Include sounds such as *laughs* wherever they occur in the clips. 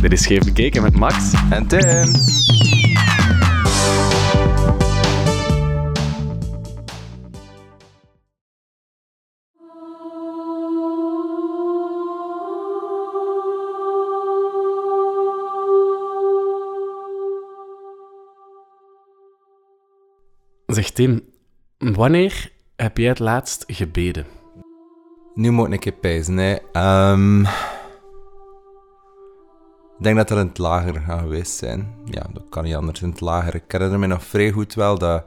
Dit is Scheef Bekeken met Max. En Tim. Zeg Tim, wanneer heb jij het laatst gebeden? Nu moet ik een keer pijzen, hè. Ehm, ik denk dat dat in het lager gaat geweest zijn. Ja, dat kan niet anders in het lager. Ik herinner me nog vrij goed wel dat,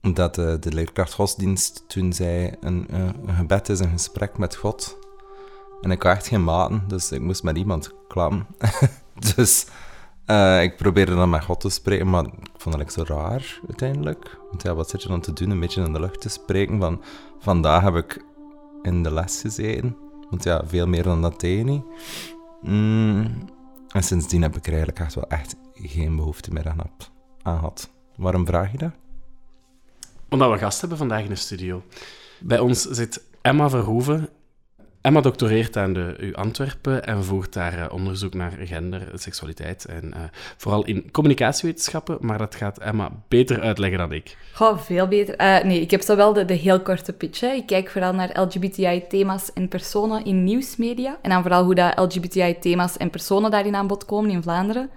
dat de, de leerkracht godsdienst toen zei... Een, een, gebed is een gesprek met God. En ik had echt geen maten, dus ik moest met iemand klappen. *laughs* dus eh, ik probeerde dan met God te spreken, maar ik vond dat like, zo raar uiteindelijk. Want ja, wat zit je dan te doen? Een beetje in de lucht te spreken van... Vandaag heb ik in de les gezeten. Want ja, veel meer dan dat deed niet. Mm, en sindsdien heb ik er eigenlijk echt wel echt geen behoefte meer aan, gehad. Waarom vraag je dat? Omdat we gast hebben vandaag in de studio. Bij ons zit Emma Verhoeven. Emma doctoreert aan de U Antwerpen en voert daar eh, onderzoek naar gender, seksualiteit en eh, vooral in communicatiewetenschappen, maar dat gaat Emma beter uitleggen dan ik. Goh, veel beter. Eh, nee, ik heb zo wel de, de heel korte pitch. Hè. Ik kijk vooral naar LGBTI-thema's en personen in nieuwsmedia. En dan vooral hoe dat LGBTI-thema's en personen daarin aan bod komen in Vlaanderen.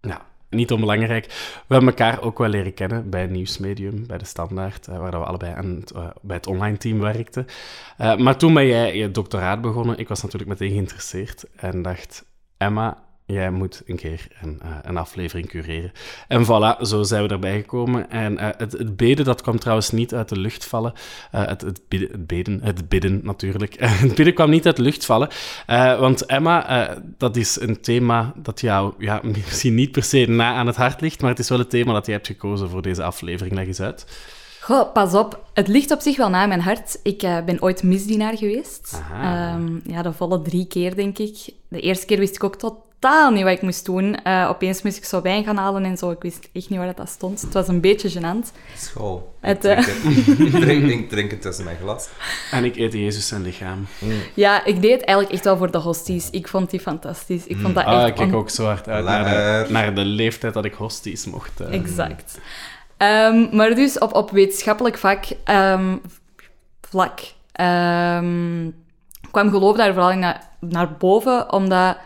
Ja, niet onbelangrijk. We hebben elkaar ook wel leren kennen bij Nieuwsmedium, bij de Standaard, eh, waar we allebei aan uh, bij het online team werkten. Uh, maar toen ben jij je doctoraat begonnen. Ik was natuurlijk meteen geïnteresseerd en dacht, Emma, jij moet een keer een, uh, een aflevering cureren. En voilà, zo zijn we erbij gekomen. En uh, het, het, beden, dat kwam trouwens niet uit de lucht vallen. Uh, het, het, bidden, het beden, het bidden natuurlijk. *laughs* het bidden kwam niet uit de lucht vallen. want Emma, dat is een thema dat jou ja, *laughs* misschien niet per se na aan het hart ligt, maar het is wel het thema dat je hebt gekozen voor deze aflevering. Leg eens uit. Goh, pas op. Het ligt op zich wel na mijn hart. Ik uh, ben ooit misdienaar geweest. Um, ja, de volle drie keer, denk ik. De eerste keer wist ik ook totaal niet wat ik moest doen. Uh, opeens moest ik zo wijn gaan halen en zo. Ik wist echt niet waar dat stond. Het was een beetje gênant. School. Het, uh... drink, drink, drink, drink het tussen mijn glas. En ik eet Jezus zijn lichaam. Mm. Ja, ik deed het eigenlijk echt wel voor de hosties. Ik vond die fantastisch. Ik vond dat mm. echt... Ah, ik kijk ook zo hard uit naar de, naar de, leeftijd dat ik hosties mocht. Uh... Exact. Um, maar dus op, op wetenschappelijk vak, um, vlak um, kwam geloof daar vooral naar, naar boven, omdat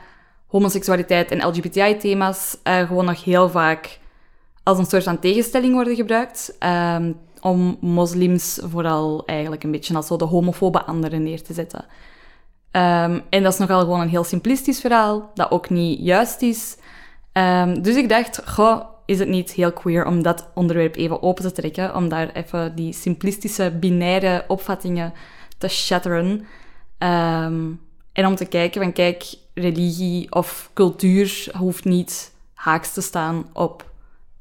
homoseksualiteit en LGBTI-thema's uh, gewoon nog heel vaak als een soort van tegenstelling worden gebruikt. om moslims vooral eigenlijk een beetje als zo de homofobe anderen neer te zetten. en dat is nogal gewoon een heel simplistisch verhaal, dat ook niet juist is. dus ik dacht, goh, is het niet heel queer om dat onderwerp even open te trekken, om daar even die simplistische, binaire opvattingen te shatteren. En om te kijken van, kijk, religie of cultuur hoeft niet haaks te staan op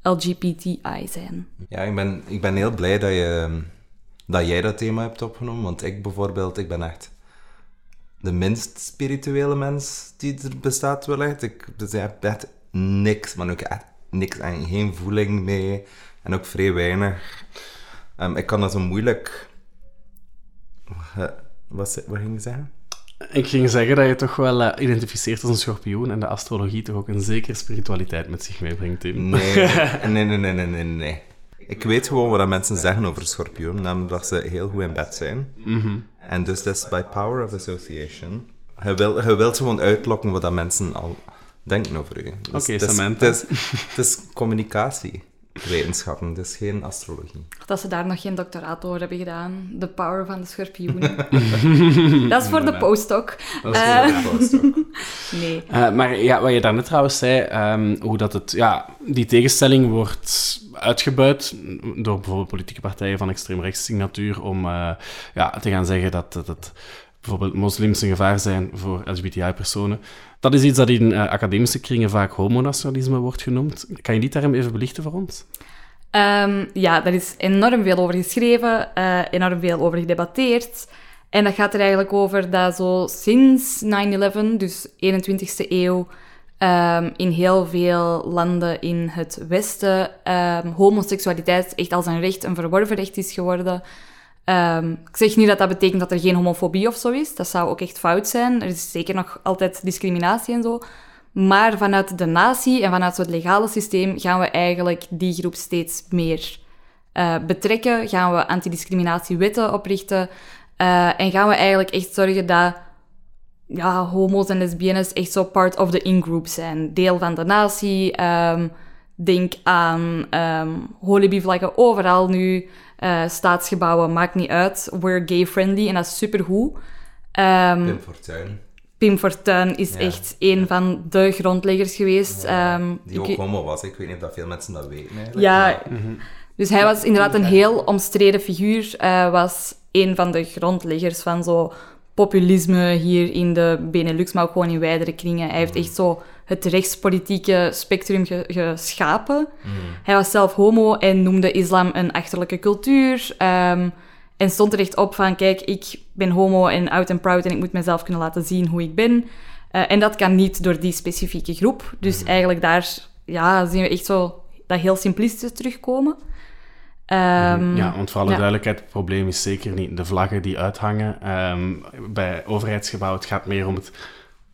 LGBTI zijn. Ja, ik ben, ik ben heel blij dat, je, dat jij dat thema hebt opgenomen, want ik bijvoorbeeld, ik ben echt de minst spirituele mens die er bestaat wellicht. Ik, dus ik heb echt niks, maar ook echt niks en geen voeling mee. En ook vrij weinig. Um, ik kan dat zo moeilijk... Wat, wat ging je zeggen? Ik ging zeggen dat je toch wel uh, identificeert als een schorpioen en de astrologie toch ook een zekere spiritualiteit met zich meebrengt, Tim. Nee, *laughs* nee, nee, nee, nee, nee. Ik weet gewoon wat mensen zeggen over schorpioen, namelijk dat ze heel goed in bed zijn. Mm -hmm. En dus dat is by power of association. Je, wil, je wilt gewoon uitlokken wat dat mensen al denken over u. Dus Oké, okay, Samantha. Het is, is communicatiewetenschappen, dus geen astrologie. Dat ze daar nog geen doctoraat over hebben gedaan. The power van de schorpioen. *laughs* dat is voor de postdoc. Dat is voor uh, de postdoc. *laughs* nee. Uh, maar ja, wat je daarnet trouwens zei, um, hoe dat het, ja, die tegenstelling wordt uitgebuit door bijvoorbeeld politieke partijen van extreemrechtse signatuur om uh, ja, te gaan zeggen dat, dat, dat bijvoorbeeld moslims een gevaar zijn voor LGBTI-personen. Dat is iets dat in uh, academische kringen vaak homonationalisme wordt genoemd. Kan je die term even belichten voor ons? Um, ja, daar is enorm veel over geschreven, uh, enorm veel over gedebatteerd. En dat gaat er eigenlijk over dat zo sinds 9-11, dus 21ste eeuw, um, in heel veel landen in het Westen um, homoseksualiteit echt als een recht, een verworven recht is geworden. Um, ik zeg niet dat dat betekent dat er geen homofobie of zo is. Dat zou ook echt fout zijn. Er is zeker nog altijd discriminatie en zo. Maar vanuit de natie en vanuit het legale systeem gaan we eigenlijk die groep steeds meer uh, betrekken. Gaan we antidiscriminatiewetten oprichten. Uh, en gaan we eigenlijk echt zorgen dat ja, homo's en lesbiennes echt zo part of the in-group zijn. Deel van de natie. Um, denk aan um, overal nu. Uh, staatsgebouwen, maakt niet uit. We're gay-friendly en dat is supergoed. Um, Pim Fortuyn. Pim Fortuyn is echt een van de grondleggers geweest. Ja, um, die ook homo was. Ik weet niet of veel mensen dat weten eigenlijk. Ja, dus hij was inderdaad een heel omstreden figuur. Uh, was een van de grondleggers van zo populisme hier in de Benelux, maar ook gewoon in wijdere kringen. Hij heeft mhm. echt zo het rechtspolitieke spectrum geschapen. Mhm. Hij was zelf homo en noemde islam een achterlijke cultuur. Um, en stond er echt op van, kijk, ik ben homo en out and proud en ik moet mezelf kunnen laten zien hoe ik ben. Uh, en dat kan niet door die specifieke groep. Dus mhm. eigenlijk daar ja, zien we echt zo dat heel simplistisch terugkomen. Um, ja, want voor alle duidelijkheid, het probleem is zeker niet de vlaggen die uithangen um, bij overheidsgebouwen. Het gaat meer om het,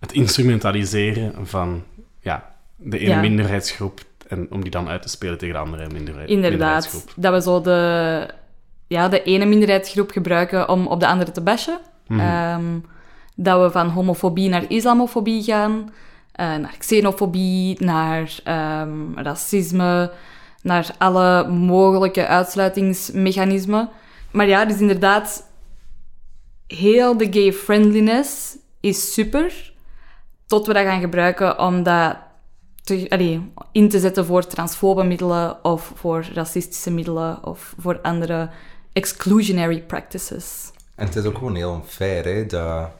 het instrumentaliseren van ja, de ene minderheidsgroep en om die dan uit te spelen tegen de andere minderheid, Inderdaad, dat we zo de, ja, de ene minderheidsgroep gebruiken om op de andere te bashen. Mm -hmm. dat we van homofobie naar islamofobie gaan, uh, naar xenofobie, naar um, racisme, naar alle mogelijke uitsluitingsmechanismen. Maar ja, dus inderdaad, heel de gay-friendliness is super, tot we dat gaan gebruiken om dat te, in te zetten voor transfobe middelen of voor racistische middelen of voor andere exclusionary practices. En het is ook gewoon heel onfair, hè, dat...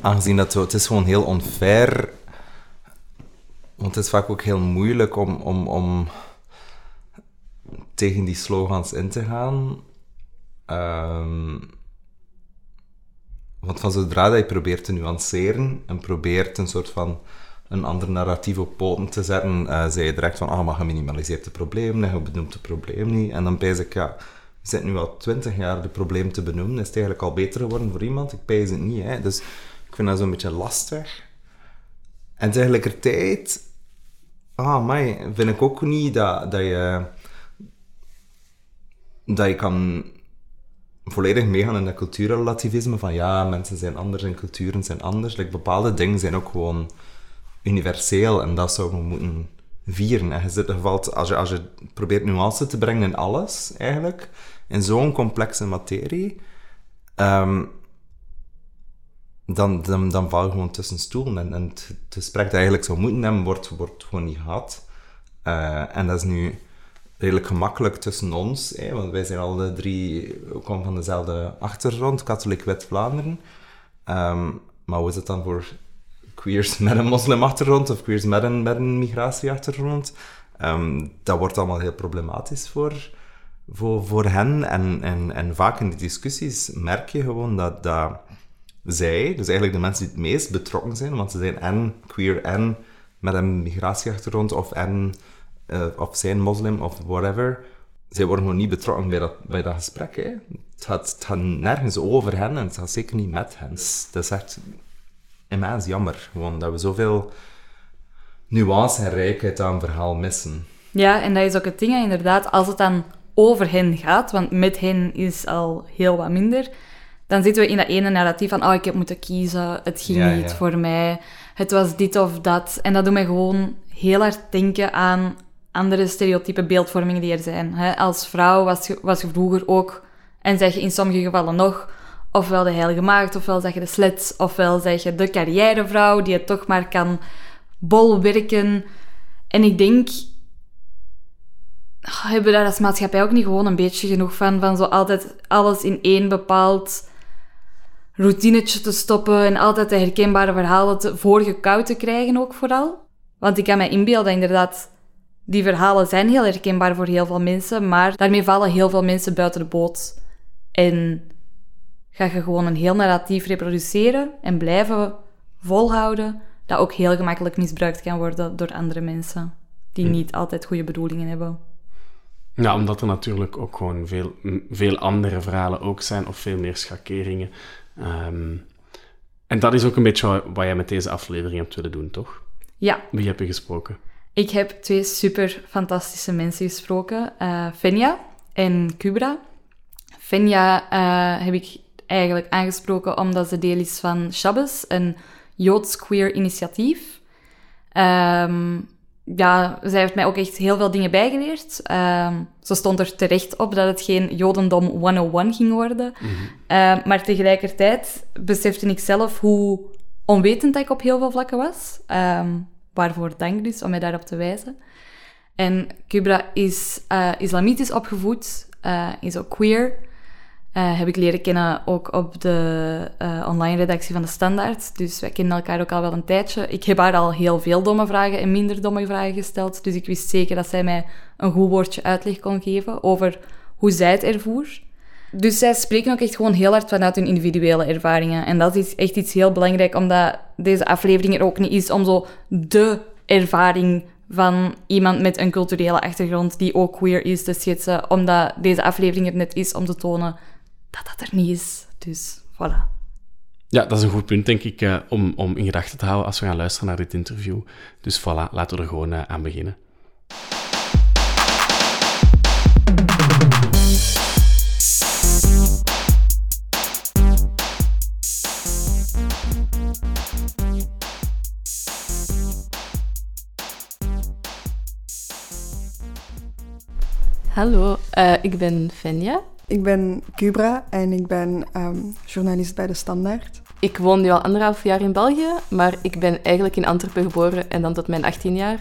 Aangezien dat het is gewoon heel onfair want het is vaak ook heel moeilijk om, om, om tegen die slogans in te gaan. Um, want van zodra dat je probeert te nuanceren en probeert een soort van een ander narratief op poten te zetten, uh, zei je direct van, ah, maar geminimaliseerd het probleem, je benoemt het probleem niet. En dan pijs ik, ja, je zit nu al twintig jaar het probleem te benoemen, is het eigenlijk al beter geworden voor iemand? Ik pijs het niet, hè. Dus ik vind dat zo'n beetje lastig. En tegelijkertijd ah, maar vind ik ook niet dat, dat je dat je kan volledig meegaan in dat cultuurrelativisme van ja, mensen zijn anders en culturen zijn anders. Like, bepaalde dingen zijn ook gewoon universeel en dat zouden we moeten vieren. En je zit, valt, als, je, als je probeert nuance te brengen in alles, eigenlijk, in zo'n complexe materie, um, dan, dan, dan val je gewoon tussen stoelen. En, het, gesprek dat eigenlijk zou moeten hebben, wordt, wordt gewoon niet gehad. Uh, en dat is nu redelijk gemakkelijk tussen ons, hè, want wij zijn alle drie, komen van dezelfde achtergrond, katholiek Wit-Vlaanderen. Um, maar hoe is het dan voor queers met een moslimachtergrond of queers met een, migratieachtergrond? Um, dat wordt allemaal heel problematisch voor, voor, voor hen. En, en, en vaak in die discussies merk je gewoon dat, dat zij, dus eigenlijk de mensen die het meest betrokken zijn, want ze zijn en queer en met een migratieachtergrond of, en, uh, of zijn moslim of whatever, zij worden gewoon niet betrokken bij dat, bij dat gesprek. Hè. Het, gaat, het gaat nergens over hen en het gaat zeker niet met hen. Dus dat is echt immens jammer, gewoon dat we zoveel nuance en rijkheid aan het verhaal missen. Ja, en dat is ook het ding, inderdaad, als het dan over hen gaat, want met hen is al heel wat minder dan zitten we in dat ene narratief van, oh, ik heb moeten kiezen, het ging niet voor mij, het was dit of dat. En dat doet mij gewoon heel hard denken aan andere stereotype beeldvormingen die er zijn. Als vrouw was je, was je vroeger ook, en zeg je in sommige gevallen nog, ofwel de heilige maagd, ofwel zeg je de slets, ofwel zeg je de carrièrevrouw die het toch maar kan bolwerken. En ik denk, hebben we daar als maatschappij ook niet gewoon een beetje genoeg van, van zo altijd alles in één bepaald routinetje te stoppen en altijd de herkenbare verhalen te, voorgekoud te krijgen ook vooral. Want ik kan me inbeelden inderdaad, die verhalen zijn heel herkenbaar voor heel veel mensen, maar daarmee vallen heel veel mensen buiten de boot. En ga je gewoon een heel narratief reproduceren en blijven volhouden, dat ook heel gemakkelijk misbruikt kan worden door andere mensen, die hm. niet altijd goede bedoelingen hebben. Ja, omdat er natuurlijk ook gewoon veel, veel andere verhalen ook zijn, of veel meer schakeringen. Um, En dat is ook een beetje wat, wat jij met deze aflevering hebt willen doen, toch? Ja, Wie heb je gesproken? Ik heb twee super fantastische mensen gesproken. eh Fenja en Kubra. Fenja eh, heb ik eigenlijk aangesproken omdat ze deel is van Shabbos, een Joods queer initiatief. Ehm, ja, zij heeft mij ook echt heel veel dingen bijgeleerd. Ehm, ze stond er terecht op dat het geen Jodendom 101 ging worden. Ehm, maar tegelijkertijd besefte ik zelf hoe onwetend ik op heel veel vlakken was. Ehm, waarvoor dank dus, om mij daarop te wijzen. En Kubra is eh, islamitisch opgevoed, eh, is ook queer. Eh, heb ik leren kennen ook op de online redactie van de Standaard. Dus wij kennen elkaar ook al wel een tijdje. Ik heb haar al heel veel domme vragen en minder domme vragen gesteld. Dus ik wist zeker dat zij mij een goed woordje uitleg kon geven over hoe zij het ervoer. Dus zij spreken ook echt gewoon heel hard vanuit hun individuele ervaringen. En dat is echt iets heel belangrijk, omdat deze aflevering er ook niet is om zo de ervaring van iemand met een culturele achtergrond die ook queer is te schetsen. Omdat deze aflevering er net is om te tonen dat dat er niet is. Dus voilà. Ja, dat is een goed punt, denk ik, eh, om, om in gedachten te houden als we gaan luisteren naar dit interview. Dus voilà, laten we er gewoon eh, aan beginnen. Hallo, eh, ik ben Fenja. Ik ben Cubra en ik ben ehm, journalist bij De Standaard. Ik woon nu al anderhalf jaar in België, maar ik ben eigenlijk in Antwerpen geboren en dan tot mijn 18 jaar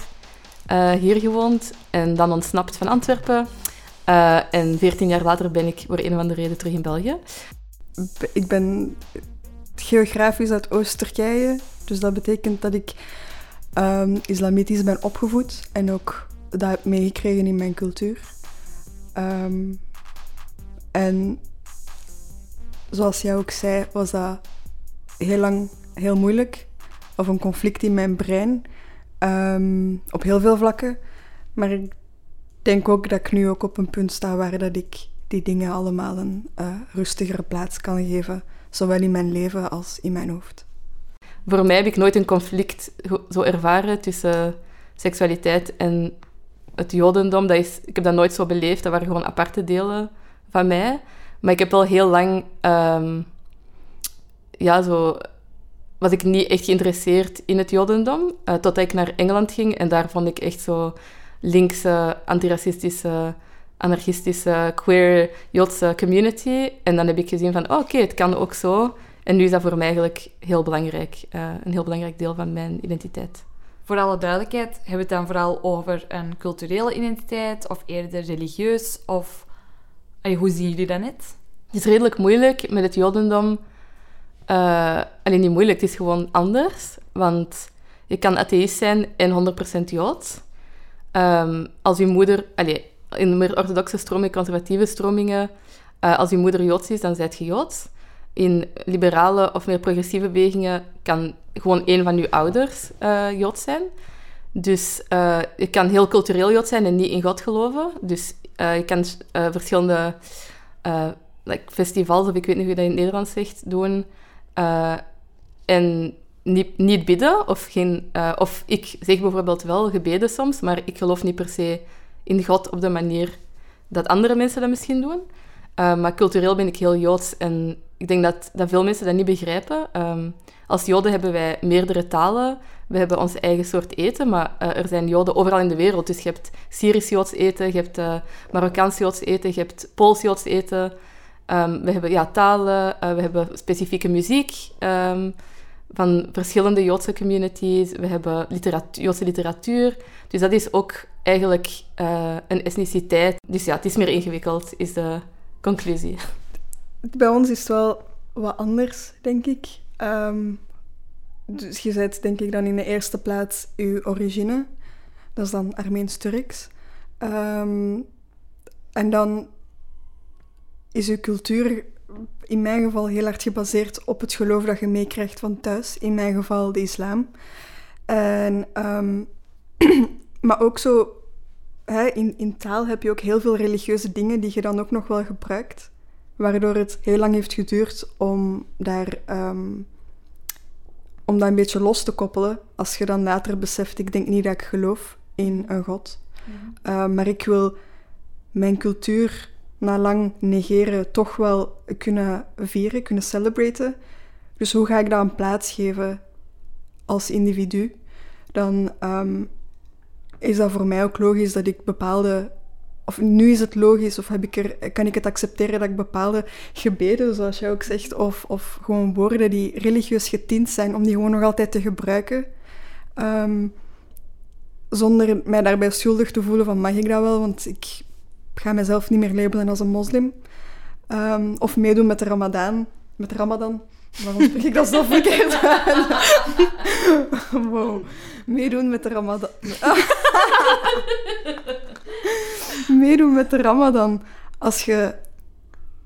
eh, hier gewoond. En dan ontsnapt van Antwerpen. Eh, en 14 jaar later ben ik voor een of andere reden terug in België. Ik ben geografisch uit Oost-Turkije, dus dat betekent dat ik ehm, islamitisch ben opgevoed en ook dat heb meegekregen in mijn cultuur. Ehm, en zoals jij ook zei, was dat heel lang heel moeilijk. Of een conflict in mijn brein. ehm, op heel veel vlakken. Maar ik denk ook dat ik nu ook op een punt sta waar dat ik die dingen allemaal een eh, rustigere plaats kan geven. Zowel in mijn leven als in mijn hoofd. Voor mij heb ik nooit een conflict zo ervaren tussen seksualiteit en het jodendom. Dat is, ik heb dat nooit zo beleefd. Dat waren gewoon aparte delen van mij. Maar ik heb wel heel lang... ehm, ja, zo... Was ik niet echt geïnteresseerd in het jodendom. eh, totdat ik naar Engeland ging. En daar vond ik echt zo linkse, antiracistische, anarchistische, queer Joodse community. En dan heb ik gezien van, oh, oké, het kan ook zo. En nu is dat voor mij eigenlijk heel belangrijk. eh, een heel belangrijk deel van mijn identiteit. Voor alle duidelijkheid hebben we het dan vooral over een culturele identiteit of eerder religieus of... Allee, hoe zien jullie dat net? Het is redelijk moeilijk met het jodendom. eh alleen niet moeilijk, het is gewoon anders. Want je kan atheïst zijn en 100% jood. Ehm, als je moeder... Allee, in de meer orthodoxe stromingen, conservatieve stromingen... eh, als je moeder joods is, dan zijt je joods. In liberale of meer progressieve bewegingen kan gewoon een van je ouders jood zijn. Dus eh, je kan heel cultureel jood zijn en niet in God geloven. Dus eh, je kan verschillende like festivals, of ik weet niet hoe je dat in het Nederlands zegt, doen. en niet, niet bidden. Of, geen, of ik zeg bijvoorbeeld wel gebeden soms, maar ik geloof niet per se in God op de manier dat andere mensen dat misschien doen. Eh, maar cultureel ben ik heel Joods en ik denk dat, dat veel mensen dat niet begrijpen. Ehm, als Joden hebben wij meerdere talen. We hebben onze eigen soort eten, maar eh, er zijn Joden overal in de wereld. Dus je hebt Syrisch-Joods eten, je hebt uh, Marokkaans-Joods eten, je hebt Pools-Joods eten. Ehm, we hebben ja, talen, we hebben specifieke muziek ehm, van verschillende Joodse communities. We hebben Joodse literatuur. Dus dat is ook eigenlijk een etniciteit. Dus ja, het is meer ingewikkeld, is de conclusie. Bij ons is het wel wat anders, denk ik. Ehm, dus je zet denk ik dan in de eerste plaats je origine. Dat is dan Armeens-Turks. Ehm, en dan is je cultuur in mijn geval heel hard gebaseerd op het geloof dat je meekrijgt van thuis. In mijn geval de islam. En, ehm, *clears throat* maar ook zo, hè, in, in taal heb je ook heel veel religieuze dingen die je dan ook nog wel gebruikt waardoor het heel lang heeft geduurd om daar ehm, om dat een beetje los te koppelen. Als je dan later beseft, ik denk niet dat ik geloof in een God. Uh, maar ik wil mijn cultuur na lang negeren toch wel kunnen vieren, kunnen celebraten. Dus hoe ga ik dat een plaats geven als individu? Dan um, is dat voor mij ook logisch dat ik bepaalde of nu is het logisch, of heb ik er, kan ik het accepteren dat ik bepaalde gebeden, zoals jij ook zegt, of, of gewoon woorden die religieus getint zijn, om die gewoon nog altijd te gebruiken. Um, zonder mij daarbij schuldig te voelen van mag ik dat wel, want ik ga mezelf niet meer labelen als een moslim. Um, of meedoen met de ramadan. Met ramadan. Waarom spreek ik dat zo verkeerd *laughs* wow. Meedoen met de ramadan. *laughs* meedoen met de Ramadan. Als je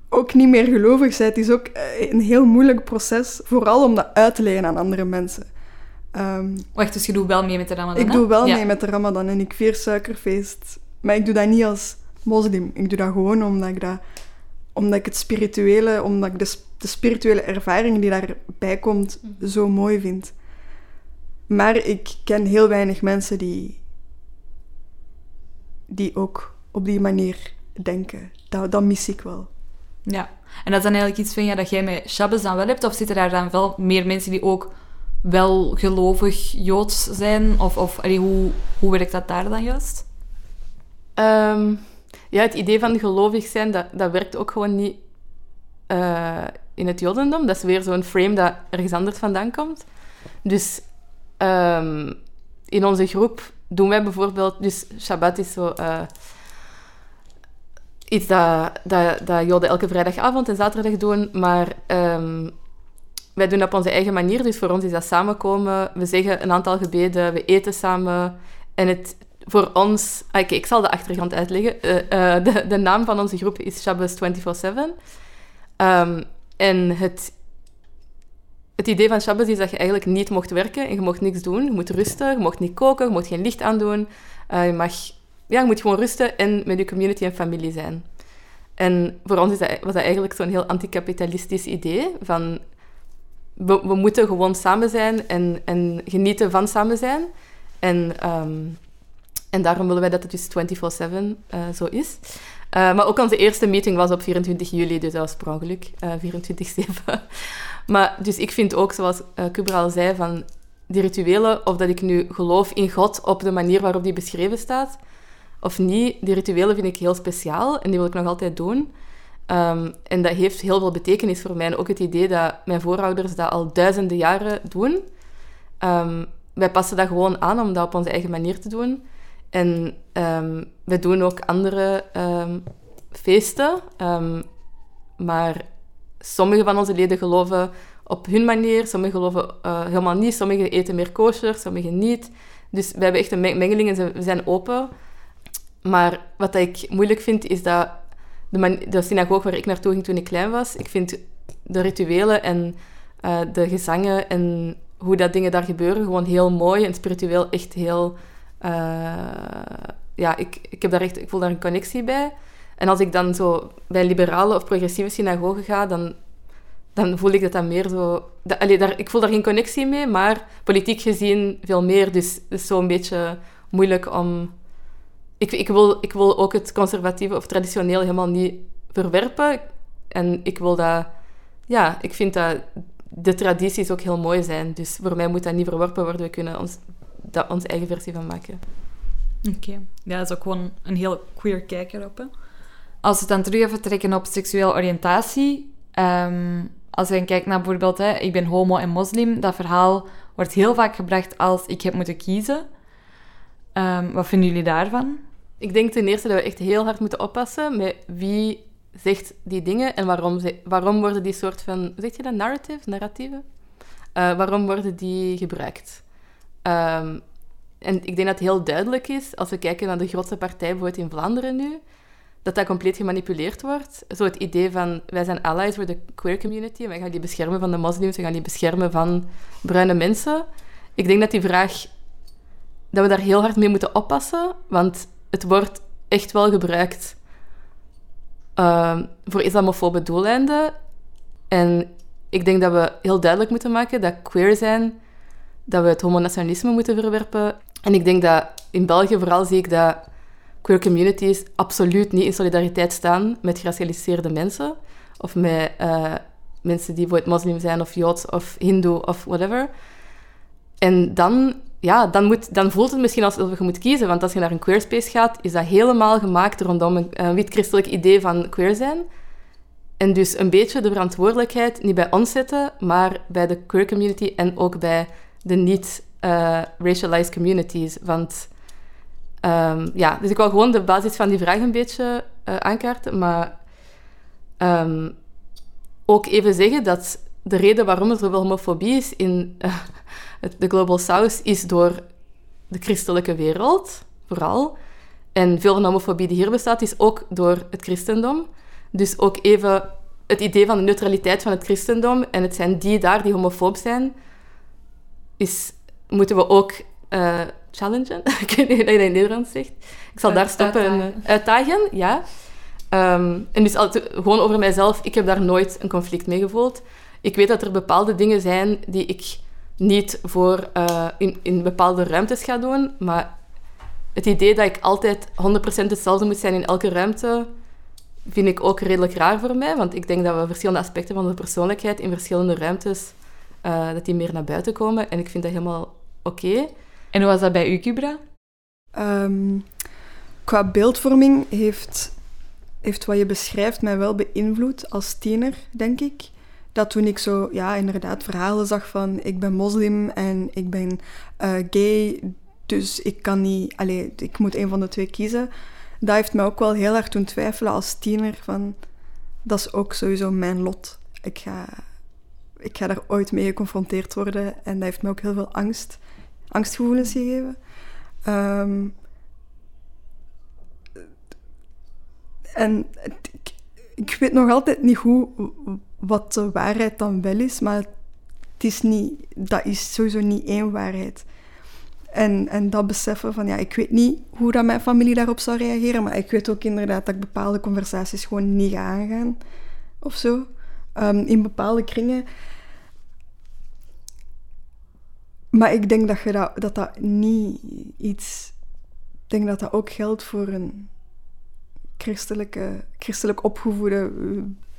ook niet meer gelovig bent, is ook eh, een heel moeilijk proces. Vooral om dat uit te leggen aan andere mensen. Um, Wacht, dus je doet wel mee met de Ramadan? Ik doe wel mee met de Ramadan en ik vier suikerfeest. Maar ik doe dat niet als moslim. Ik doe dat gewoon omdat ik, dat, omdat ik het spirituele, omdat ik de, de spirituele ervaring die daarbij komt, mhm. zo mooi vind. Maar ik ken heel weinig mensen die, die ook op die manier denken. Dat, dat mis ik wel. Ja, en dat is dan eigenlijk iets van, ja, dat jij met Shabbos dan wel hebt? Of zitten daar dan wel meer mensen die ook wel gelovig Joods zijn? Of, of hoe, hoe werkt dat daar dan juist? Um, ja, het idee van gelovig zijn, dat, dat werkt ook gewoon niet uh, in het Jodendom. Dat is weer zo'n frame dat ergens anders vandaan komt. Dus um, in onze groep doen wij bijvoorbeeld... Dus Shabbat is zo... Uh, iets dat, dat, dat Joden elke vrijdagavond en zaterdag doen, maar um, wij doen dat op onze eigen manier. Dus voor ons is dat samenkomen. We zeggen een aantal gebeden, we eten samen. En het, voor ons... Ah, ik zal de achtergrond uitleggen. Uh, uh, de, de naam van onze groep is Shabbos 24-7. Um, en het, het idee van Shabbos is dat je eigenlijk niet mocht werken en je mocht niks doen. Je moet rusten, je mocht niet koken, je mocht geen licht aandoen. Uh, je mag ja, je moet gewoon rusten en met je community en familie zijn. En voor ons is dat, was dat eigenlijk zo'n heel anticapitalistisch idee van we, moeten gewoon samen zijn en, en genieten van samen zijn. En, um, en daarom willen wij dat het dus 24-7 uh, eh, zo is. Uh, maar ook onze eerste meeting was op 24 juli, dus dat was per ongeluk, uh, 24-7. *laughs* maar dus ik vind ook, zoals Kubra al zei, van die rituelen, of dat ik nu geloof in God op de manier waarop die beschreven staat, of niet. Die rituelen vind ik heel speciaal en die wil ik nog altijd doen. Um, en dat heeft heel veel betekenis voor mij. En ook het idee dat mijn voorouders dat al duizenden jaren doen. Um, wij passen dat gewoon aan om dat op onze eigen manier te doen. En um, wij doen ook andere feesten. maar sommige van onze leden geloven op hun manier. Sommigen geloven uh, helemaal niet. Sommigen eten meer kosher, sommigen niet. Dus we hebben echt een mengeling en we zijn open. Maar wat ik moeilijk vind, is dat de, de synagoge waar ik naartoe ging toen ik klein was, ik vind de rituelen en uh, de gezangen en hoe dat dingen daar gebeuren gewoon heel mooi en spiritueel echt heel... Uh, ja, ik, ik, heb daar echt, ik voel daar een connectie bij. En als ik dan zo bij liberale of progressieve synagogen ga, dan, dan voel ik dat dat meer zo... Dat, daar, ik voel daar geen connectie mee, maar politiek gezien veel meer. Dus het is zo een beetje moeilijk om ik, ik, wil, ik wil ook het conservatieve of traditioneel helemaal niet verwerpen. En ik wil dat... Ja, ik vind dat de tradities ook heel mooi zijn. Dus voor mij moet dat niet verworpen worden. We kunnen ons, daar onze eigen versie van maken. Oké. Ja, dat is ook gewoon een heel queer kijk erop. Hè? Als we dan terug even trekken op seksuele oriëntatie... Um, als je kijkt naar bijvoorbeeld, hè, ik ben homo en moslim, dat verhaal wordt heel vaak gebracht als ik heb moeten kiezen. Um, wat vinden jullie daarvan? Ik denk ten eerste dat we echt heel hard moeten oppassen met wie zegt die dingen en waarom, ze, waarom worden die soort van, zeg je dat, narrative, narratieven? Uh, waarom worden die gebruikt? Um, en ik denk dat het heel duidelijk is, als we kijken naar de grootste partij bijvoorbeeld in Vlaanderen nu, dat dat compleet gemanipuleerd wordt. Zo het idee van, wij zijn allies voor de queer community, en wij gaan die beschermen van de moslims, we gaan die beschermen van bruine mensen. Ik denk dat die vraag dat we daar heel hard mee moeten oppassen, want het wordt echt wel gebruikt uh, voor islamofobe doeleinden. En ik denk dat we heel duidelijk moeten maken dat queer zijn dat we het homonationalisme moeten verwerpen. En ik denk dat in België vooral zie ik dat queer communities absoluut niet in solidariteit staan met geracialiseerde mensen. Of met uh, mensen die bijvoorbeeld moslim zijn, of joods, of hindoe, of whatever. En dan, ja, dan, moet, dan voelt het misschien alsof je moet kiezen. Want als je naar een queerspace gaat, is dat helemaal gemaakt rondom een, een wit-christelijk idee van queer zijn. En dus een beetje de verantwoordelijkheid niet bij ons zetten, maar bij de queer community en ook bij de niet-racialized communities. Want um, ja, dus ik wil gewoon de basis van die vraag een beetje uh, aankaarten, maar um, ook even zeggen dat de reden waarom er zoveel homofobie is in uh, de Global South is door de christelijke wereld, vooral. En veel van de homofobie die hier bestaat, is ook door het christendom. Dus ook even het idee van de neutraliteit van het christendom en het zijn die daar die homofoob zijn, is, moeten we ook uh, challengen. *laughs* ik weet niet hoe je dat in Nederlands zegt. Ik zal daar stoppen. Uitdagen. En, uitdagen, ja. Um, en dus gewoon over mijzelf, ik heb daar nooit een conflict mee gevoeld. Ik weet dat er bepaalde dingen zijn die ik niet voor uh, in, in bepaalde ruimtes ga doen, maar het idee dat ik altijd 100% hetzelfde moet zijn in elke ruimte, vind ik ook redelijk raar voor mij. Want ik denk dat we verschillende aspecten van de persoonlijkheid in verschillende ruimtes, uh, dat die meer naar buiten komen. En ik vind dat helemaal oké. En hoe was dat bij u, Cubra? Um, qua beeldvorming heeft, heeft wat je beschrijft mij wel beïnvloed als tiener, denk ik. Dat toen ik zo, ja, inderdaad verhalen zag van ik ben moslim en ik ben uh, gay, dus ik kan niet, allez, ik moet een van de twee kiezen. Dat heeft mij ook wel heel erg doen twijfelen als tiener van dat is ook sowieso mijn lot. Ik ga, ik ga daar ooit mee geconfronteerd worden en dat heeft me ook heel veel angst angstgevoelens gegeven. Um, en ik, weet nog altijd niet hoe, wat de waarheid dan wel is, maar het is niet, dat is sowieso niet één waarheid. En, en dat beseffen van, ja, ik weet niet hoe dat mijn familie daarop zou reageren, maar ik weet ook inderdaad dat ik bepaalde conversaties gewoon niet ga aangaan, of zo. Um, in bepaalde kringen maar ik denk dat, je dat, dat dat niet iets... Ik denk dat dat ook geldt voor een christelijke, christelijk opgevoede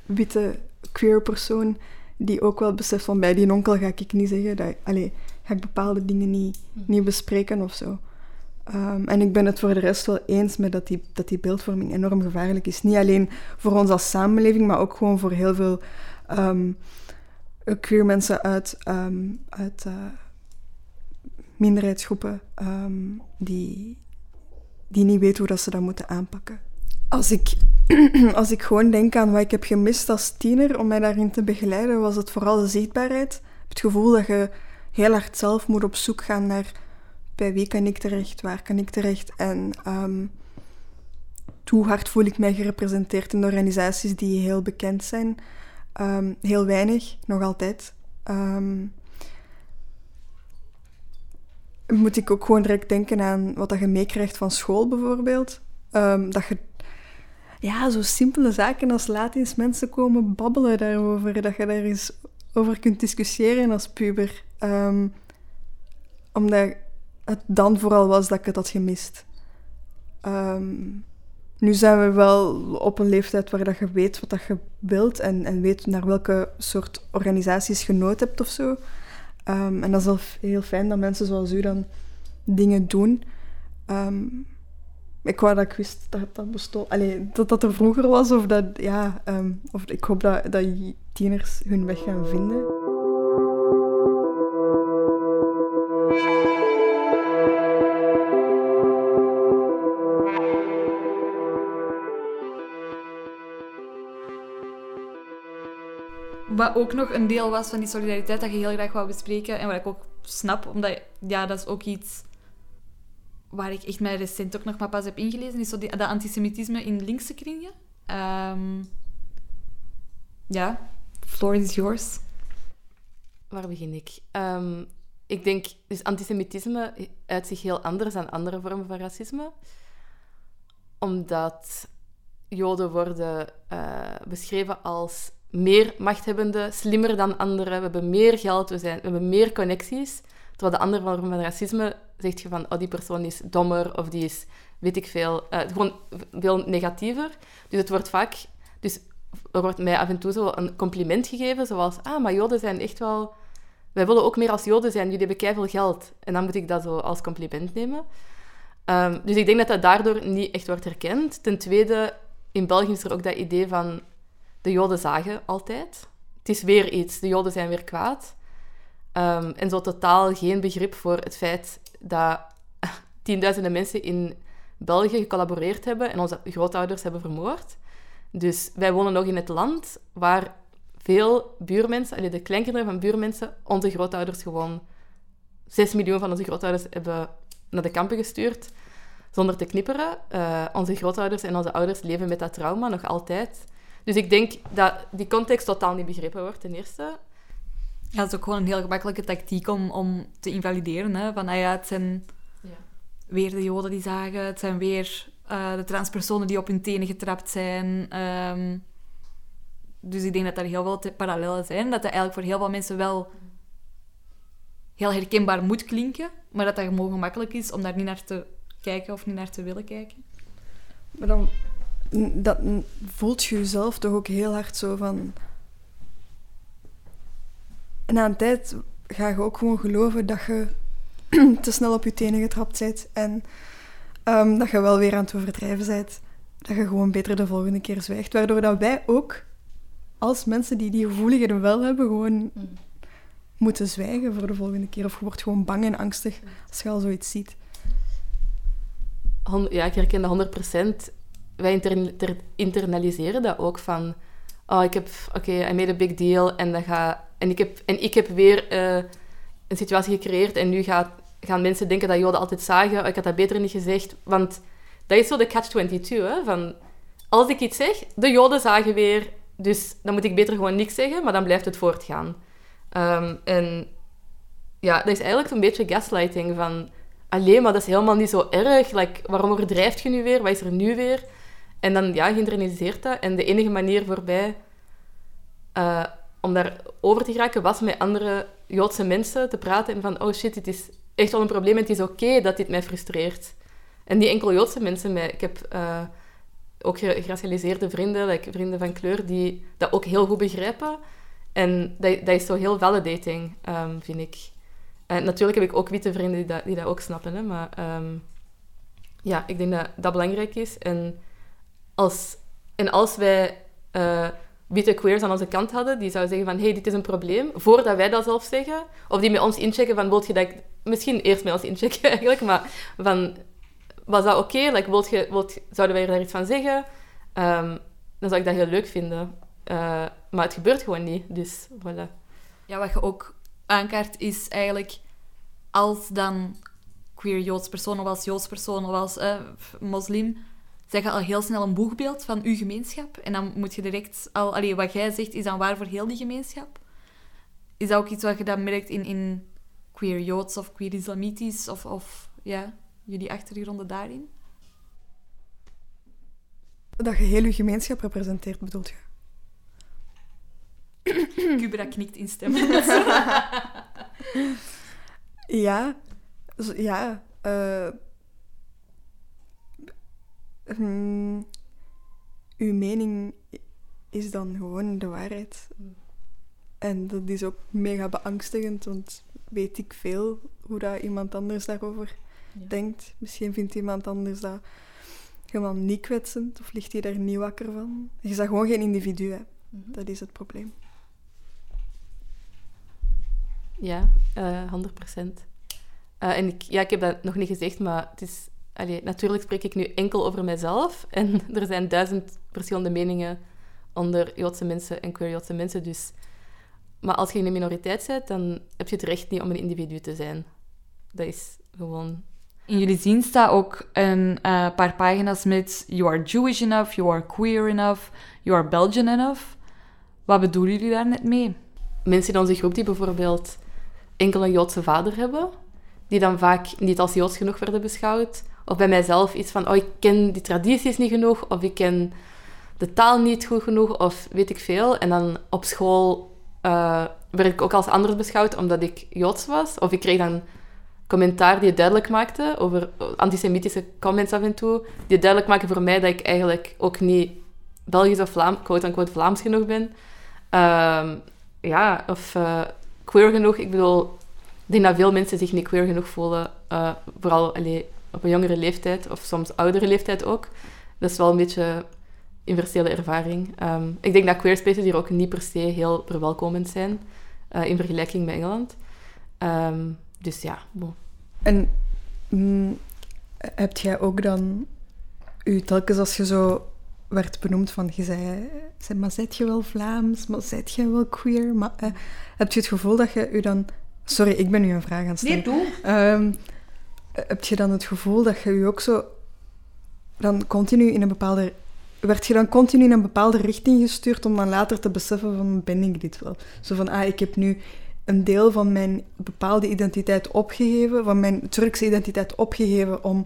witte queer persoon die ook wel beseft van bij die onkel ga ik niet zeggen dat allez, ga ik bepaalde dingen niet, hm. niet bespreken of zo. Um, en ik ben het voor de rest wel eens met dat die, dat die beeldvorming enorm gevaarlijk is. Niet alleen voor ons als samenleving, maar ook gewoon voor heel veel um, queer mensen uit, um, uit uh, minderheidsgroepen um, die, die niet weten hoe dat ze dat moeten aanpakken. Als ik, *clears throat* als ik gewoon denk aan wat ik heb gemist als tiener om mij daarin te begeleiden, was het vooral de zichtbaarheid. Het gevoel dat je heel hard zelf moet op zoek gaan naar bij wie kan ik terecht, waar kan ik terecht en um, hoe hard voel ik mij gerepresenteerd in organisaties die heel bekend zijn. Um, heel weinig, nog altijd. Moet ik ook gewoon direct denken aan wat dat je meekrijgt van school bijvoorbeeld. Um, dat je ja, zo simpele zaken als laat eens mensen komen babbelen daarover. Dat je daar eens over kunt discussiëren als puber. Um, omdat het dan vooral was dat ik het had gemist. Um, nu zijn we wel op een leeftijd waar dat je weet wat dat je wilt en, en weet naar welke soort organisaties je nood hebt of zo. Um, en dat is wel heel fijn dat mensen zoals u dan dingen doen. Um, ik wou dat ik wist dat dat bestond. Dat dat er vroeger was. Of dat, ja, um, of ik hoop dat, dat tieners hun weg gaan vinden. Ook nog een deel was van die solidariteit dat je heel graag wou bespreken. En wat ik ook snap, omdat ja, dat is ook iets waar ik echt mij recent ook nog maar pas heb ingelezen, is zo die, dat antisemitisme in linkse kringen. Um, ja, floor is yours. Waar begin ik? Um, ik denk, dus antisemitisme uit zich heel anders dan andere vormen van racisme. Omdat Joden worden uh, beschreven als meer machthebbende, slimmer dan anderen. We hebben meer geld, we, zijn, we hebben meer connecties. Terwijl de andere vorm van racisme zegt je van, oh, die persoon is dommer of die is, weet ik veel, eh, gewoon veel negatiever. Dus het wordt vaak, dus er wordt mij af en toe zo een compliment gegeven, zoals, ah, maar Joden zijn echt wel, wij willen ook meer als Joden zijn, jullie hebben veel geld. En dan moet ik dat zo als compliment nemen. Ehm, dus ik denk dat dat daardoor niet echt wordt herkend. Ten tweede, in België is er ook dat idee van de Joden zagen altijd. Het is weer iets, de Joden zijn weer kwaad. Ehm, en zo totaal geen begrip voor het feit dat *laughs* tienduizenden mensen in België gecollaboreerd hebben en onze grootouders hebben vermoord. Dus wij wonen nog in het land waar veel buurmensen, de kleinkinderen van buurmensen, onze grootouders gewoon... 6 miljoen van onze grootouders hebben naar de kampen gestuurd zonder te knipperen. Uh, onze grootouders en onze ouders leven met dat trauma nog altijd. Dus ik denk dat die context totaal niet begrepen wordt, ten eerste. Ja, dat is ook gewoon een heel gemakkelijke tactiek om, om te invalideren. Hè? Van, ah ja, het zijn ja. weer de joden die zagen, het zijn weer uh, de transpersonen die op hun tenen getrapt zijn. Um, dus ik denk dat er heel veel parallellen zijn. Dat dat eigenlijk voor heel veel mensen wel heel herkenbaar moet klinken, maar dat dat gewoon gemakkelijk is om daar niet naar te kijken of niet naar te willen kijken. Maar dan dat, voelt je jezelf toch ook heel hard zo van... En na een tijd ga je ook gewoon geloven dat je *clears throat* te snel op je tenen getrapt bent en um, dat je wel weer aan het overdrijven bent. Dat je gewoon beter de volgende keer zwijgt. Waardoor dat wij ook, als mensen die die gevoeligheden wel hebben, gewoon mm. moeten zwijgen voor de volgende keer. Of je wordt gewoon bang en angstig als je al zoiets ziet. Ja, ik herken dat 100 wij internaliseren dat ook van... Oh, ik heb... Oké, I made a big deal en, dat ga, en, ik, heb, en ik heb weer uh, een situatie gecreëerd en nu gaat, gaan mensen denken dat Joden altijd zagen. Oh, ik had dat beter niet gezegd. Want dat is zo de catch-22, hè. Van, als ik iets zeg, de Joden zagen weer... Dus dan moet ik beter gewoon niks zeggen, maar dan blijft het voortgaan. Um, en ja, dat is eigenlijk een beetje gaslighting van... Alleen, maar dat is helemaal niet zo erg. Like, waarom overdrijft je nu weer? Wat is er nu weer? En dan, ja, geïnternaliseerd dat. En de enige manier voorbij uh, om daar over te geraken was met andere Joodse mensen te praten en van, oh shit, dit is echt wel een probleem het is oké dat dit mij frustreert. En niet enkel Joodse mensen, maar ik heb uh, ook geracialiseerde vrienden, like vrienden van kleur, die dat ook heel goed begrijpen. En dat, dat is zo heel validating, um, vind ik. En natuurlijk heb ik ook witte vrienden die dat, die dat ook snappen, hè, maar um, ja, ik denk dat dat belangrijk is. En als, en als wij uh, witte queers aan onze kant hadden, die zouden zeggen van, hey, dit is een probleem, voordat wij dat zelf zeggen, of die met ons inchecken van, wilt je dat Misschien eerst met ons inchecken *laughs* eigenlijk, maar van, was dat oké? Like, zouden wij er iets van zeggen? Um, dan zou ik dat heel leuk vinden. Uh, maar het gebeurt gewoon niet, dus voilà. Ja, wat je ook aankaart is eigenlijk, als dan queer Joods persoon of als Joods persoon of als uh, moslim zeg je al heel snel een boegbeeld van uw gemeenschap. En dan moet je direct al... Allee, wat jij zegt, is dan waar voor heel die gemeenschap? Is dat ook iets wat je dan merkt in, in queer Joods of queer Islamitisch? Of, of ja, jullie achtergronden daarin? Dat je heel je gemeenschap representeert, bedoelt je? *coughs* Cubra knikt instemmend. *laughs* *laughs* ja, ja. Uh, um, uw mening is dan gewoon de waarheid. En dat is ook mega beangstigend, want weet ik veel hoe dat iemand anders daarover denkt. Misschien vindt iemand anders dat helemaal niet kwetsend of ligt hij daar niet wakker van. Je is gewoon geen individu, hè. Mhm. Dat is het probleem. Ja, uh, eh, 100 procent. Uh, en ik, ja, ik heb dat nog niet gezegd, maar het is Allee, natuurlijk spreek ik nu enkel over mezelf. En *laughs* er zijn duizend verschillende meningen onder Joodse mensen en queer Joodse mensen. Dus. Maar als je in een minoriteit bent, dan heb je het recht niet om een individu te zijn. Dat is gewoon... In jullie zien staat ook een uh, paar pagina's met You are Jewish enough, You are queer enough, You are Belgian enough. Wat bedoelen jullie daar net mee? Mensen in onze groep die bijvoorbeeld enkel een Joodse vader hebben, die dan vaak niet als Joods genoeg werden beschouwd, of bij mijzelf iets van, oh, ik ken die tradities niet genoeg, of ik ken de taal niet goed genoeg, of weet ik veel. En dan op school uh, werd ik ook als anders beschouwd omdat ik Joods was. Of ik kreeg dan commentaar die het duidelijk maakte over antisemitische comments af en toe, die duidelijk maken voor mij dat ik eigenlijk ook niet Belgisch of Vlaam, quote-unquote Vlaams genoeg ben. Ehm, ja, of uh, queer genoeg. Ik bedoel, ik denk dat veel mensen zich niet queer genoeg voelen. Uh, vooral allee, op een jongere leeftijd, of soms oudere leeftijd ook. Dat is wel een beetje universele ervaring. Um, ik denk dat queer spaces hier ook niet per se heel verwelkomend zijn, uh, in vergelijking met Engeland. Um, dus ja, bon. En mm, heb jij ook dan u telkens als je zo werd benoemd van, je zei, zei maar zet je wel Vlaams, maar zet je wel queer? Maar, eh, heb je het gevoel dat je u dan... Sorry, ik ben nu een vraag aan het stellen. Nee, doe. Um, heb je dan het gevoel dat je u ook zo dan continu in een bepaalde... Werd je dan continu in een bepaalde richting gestuurd om dan later te beseffen van, ben ik dit wel? Zo van, ah, ik heb nu een deel van mijn bepaalde identiteit opgegeven, van mijn Turkse identiteit opgegeven om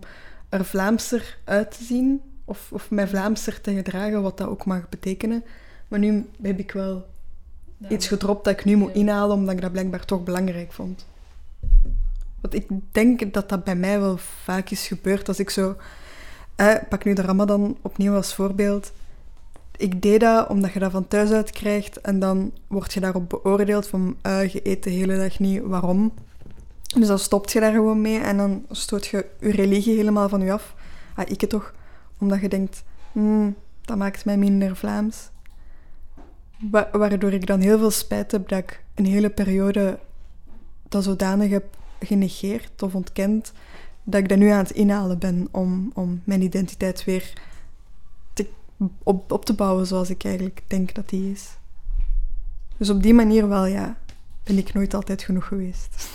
er Vlaamser uit te zien, of, of mij Vlaamser te gedragen, wat dat ook mag betekenen. Maar nu heb ik wel iets gedropt dat ik nu moet inhalen, omdat ik dat blijkbaar toch belangrijk vond. Want ik denk dat dat bij mij wel vaak is gebeurd als ik zo... Eh, pak nu de Ramadan opnieuw als voorbeeld ik deed dat omdat je dat van thuis uit krijgt en dan word je daarop beoordeeld van uh, je eet de hele dag niet, waarom? Dus dan stopt je daar gewoon mee en dan stoot je je religie helemaal van je af. Ah, ik het toch. Omdat je denkt, hmm, dat maakt mij minder Vlaams. waardoor ik dan heel veel spijt heb dat ik een hele periode dat zodanig heb genegeerd of ontkend, dat ik dat nu aan het inhalen ben om, om mijn identiteit weer op, op te bouwen zoals ik eigenlijk denk dat die is. Dus op die manier wel, ja, ben ik nooit altijd genoeg geweest.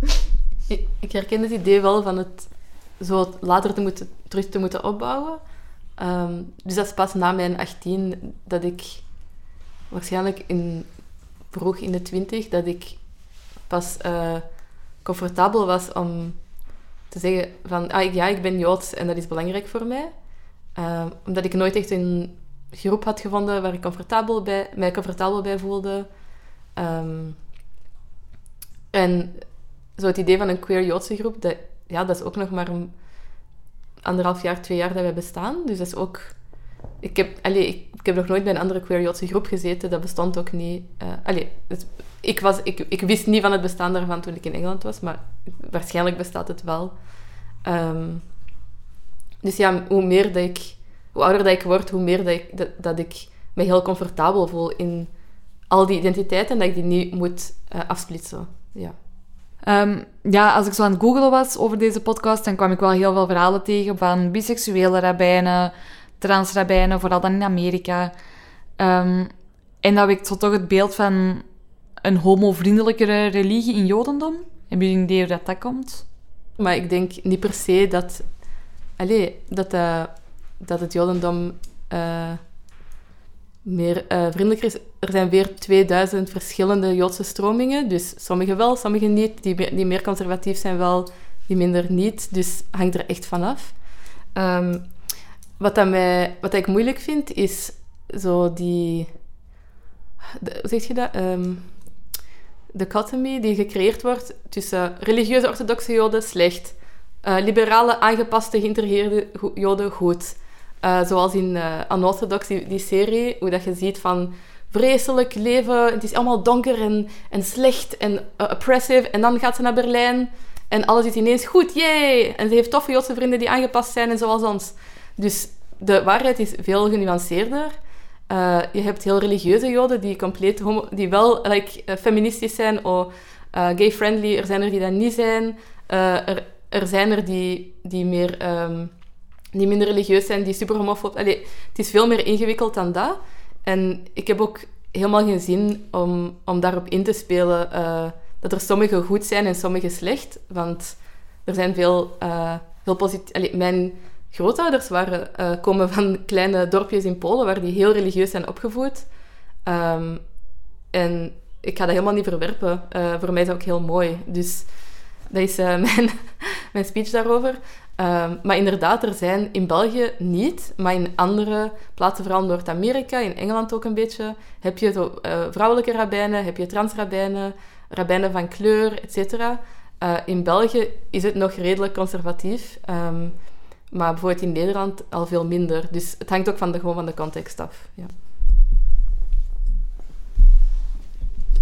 *laughs* Ik, herken het idee wel van het zo later te moeten, terug te moeten opbouwen. Um, dus dat is pas na mijn 18 dat ik waarschijnlijk in, vroeg in de 20 dat ik pas uh, comfortabel was om te zeggen van ah, ja, ik ben Joods en dat is belangrijk voor mij. Uh, omdat ik nooit echt een groep had gevonden waar ik comfortabel bij, mij comfortabel bij voelde. Um, en zo het idee van een queer Joodse groep, dat, ja, dat is ook nog maar een anderhalf jaar, twee jaar dat wij bestaan. Dus dat is ook... Ik heb, allee, ik, heb nog nooit bij een andere queer Joodse groep gezeten. Dat bestond ook niet. Uh, ik, was, ik, ik wist niet van het bestaan daarvan toen ik in Engeland was, maar waarschijnlijk bestaat het wel. Um, dus ja, hoe meer dat ik... Hoe ouder dat ik word, hoe meer dat ik, dat, ik me heel comfortabel voel in al die identiteiten en dat ik die niet moet uh, afsplitsen. Ja. Um, ja, als ik zo aan het googelen was over deze podcast, dan kwam ik wel heel veel verhalen tegen van biseksuele rabbijnen, transrabbijnen, vooral dan in Amerika. Um, en dat wekt zo toch het beeld van een homovriendelijkere religie in Jodendom. Hebben jullie een idee hoe dat, dat komt? Maar ik denk niet per se dat allee, dat, uh, dat het Jodendom uh, meer uh, vriendelijker is. Er zijn weer 2000 verschillende Joodse stromingen. Dus sommige wel, sommige niet. Die, die meer conservatief zijn wel, die minder niet. Dus hangt er echt vanaf. Um, wat, wat ik moeilijk vind, is zo die... Hoe zeg je dat? Um, de dichotomie die gecreëerd wordt tussen religieuze orthodoxe Joden slecht uh, liberale, aangepaste, geïntegreerde joden goed. Uh, zoals in uh, Unorthodox, die, die, serie, hoe dat je ziet van vreselijk leven, het is allemaal donker en, en slecht en oppressive. En dan gaat ze naar Berlijn en alles is ineens goed, yay! En ze heeft toffe Joodse vrienden die aangepast zijn en zoals ons. Dus de waarheid is veel genuanceerder. je hebt heel religieuze Joden die, compleet die wel like, feministisch zijn of gay-friendly. Er zijn er die dat niet zijn. er, er zijn er die, die, meer, die minder religieus zijn, die super homofoob... Allee, het is veel meer ingewikkeld dan dat. En ik heb ook helemaal geen zin om, om daarop in te spelen dat er sommige goed zijn en sommige slecht. Want er zijn veel, veel positief... Mijn grootouders waren, uh, komen van kleine dorpjes in Polen waar die heel religieus zijn opgevoed. Um, en ik ga dat helemaal niet verwerpen. voor mij is dat ook heel mooi. Dus dat is uh, *laughs* mijn, mijn speech daarover. Ehm, maar inderdaad, er zijn in België niet, maar in andere plaatsen, vooral Noord-Amerika, in Engeland ook een beetje, heb je eh, vrouwelijke rabbijnen, heb je transrabbijnen, rabbijnen van kleur, etc. In België is het nog redelijk conservatief, ehm, maar bijvoorbeeld in Nederland al veel minder. Dus het hangt ook van de, gewoon van de context af. Ja,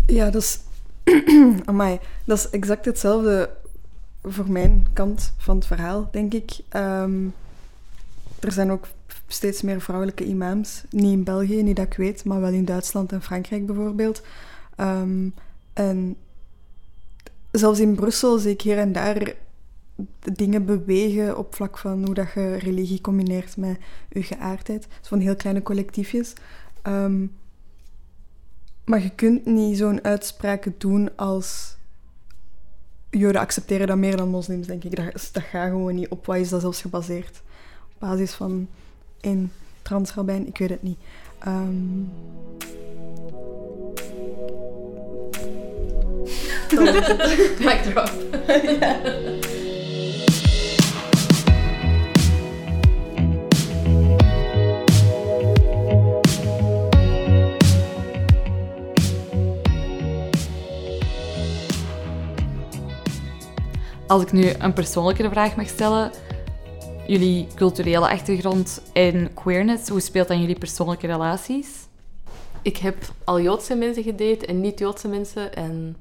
ja dat is... *clears throat* Amai, dat is exact hetzelfde voor mijn kant van het verhaal, denk ik. Ehm, er zijn ook steeds meer vrouwelijke imams. Niet in België, niet dat ik weet, maar wel in Duitsland en Frankrijk bijvoorbeeld. Ehm, en zelfs in Brussel zie ik hier en daar dingen bewegen op vlak van hoe dat je religie combineert met je geaardheid. Dus van heel kleine collectiefjes. Ehm, maar je kunt niet zo'n uitspraken doen als Joden accepteren dat meer dan moslims, denk ik. Dat, dat gaat gewoon niet. Op wat is dat zelfs gebaseerd? Op basis van één transrabijn? Ik weet het niet. Um... Mic drop. Als ik nu een persoonlijke vraag mag stellen, jullie culturele achtergrond en queerness, hoe speelt dat in jullie persoonlijke relaties? Ik heb al Joodse mensen gedate en niet-Joodse mensen. En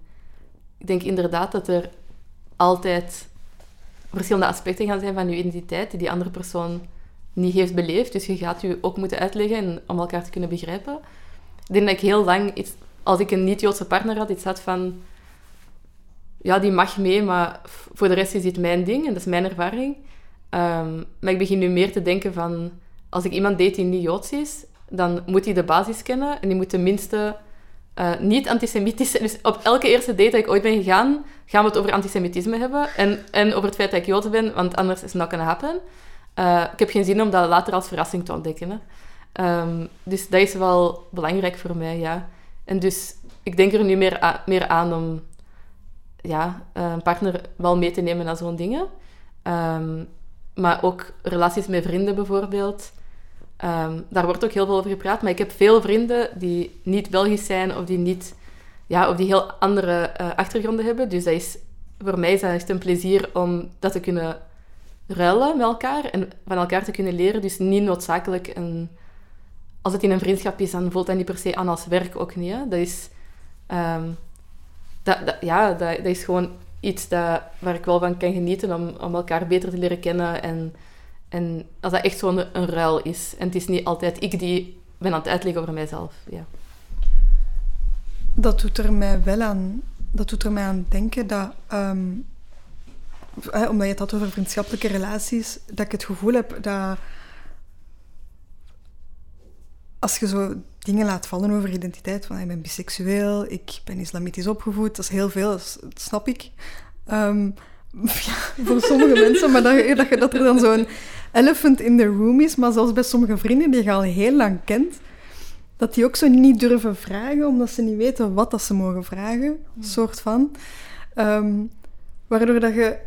ik denk inderdaad dat er altijd verschillende aspecten gaan zijn van je identiteit die die andere persoon niet heeft beleefd. Dus je gaat je ook moeten uitleggen om elkaar te kunnen begrijpen. Ik denk dat ik heel lang, iets, als ik een niet-Joodse partner had, iets had van ja, die mag mee, maar voor de rest is dit mijn ding en dat is mijn ervaring. Um, maar ik begin nu meer te denken van, als ik iemand date die niet Joods is, dan moet hij de basis kennen en die moet tenminste uh, niet antisemitisch zijn. Dus op elke eerste date dat ik ooit ben gegaan, gaan we het over antisemitisme hebben en, en over het feit dat ik Joods ben, want anders is het not gonna happen. Uh, ik heb geen zin om dat later als verrassing te ontdekken. Um, dus dat is wel belangrijk voor mij, ja. En dus ik denk er nu meer, meer aan om ja, eh, een partner wel mee te nemen naar zo'n dingen. Um, maar ook relaties met vrienden bijvoorbeeld. Um, daar wordt ook heel veel over gepraat. Maar ik heb veel vrienden die niet Belgisch zijn of die, niet, ja, of die heel andere uh, achtergronden hebben. Dus dat is, voor mij is dat echt een plezier om dat te kunnen ruilen met elkaar en van elkaar te kunnen leren. Dus niet noodzakelijk een... Als het in een vriendschap is, dan voelt dat niet per se aan als werk ook niet. Dat is... Um, ja, dat, is gewoon iets dat, waar ik wel van kan genieten om, om elkaar beter te leren kennen. En, en als dat echt zo'n een, ruil is. En het is niet altijd ik die ben aan het uitleggen over mijzelf. Ja. Dat doet er mij wel aan, dat doet er mij aan denken dat, um, omdat je het had over vriendschappelijke relaties, dat ik het gevoel heb dat als je zo dingen laat vallen over identiteit, van ik ben biseksueel, ik ben islamitisch opgevoed, dat is heel veel, dat, snap ik. Um, *laughs* ja, voor sommige *laughs* mensen, maar dat, dat, dat er dan zo'n elephant in the room is, maar zelfs bij sommige vrienden die je al heel lang kent, dat die ook zo niet durven vragen, omdat ze niet weten wat dat ze mogen vragen, een soort van. Um, waardoor dat je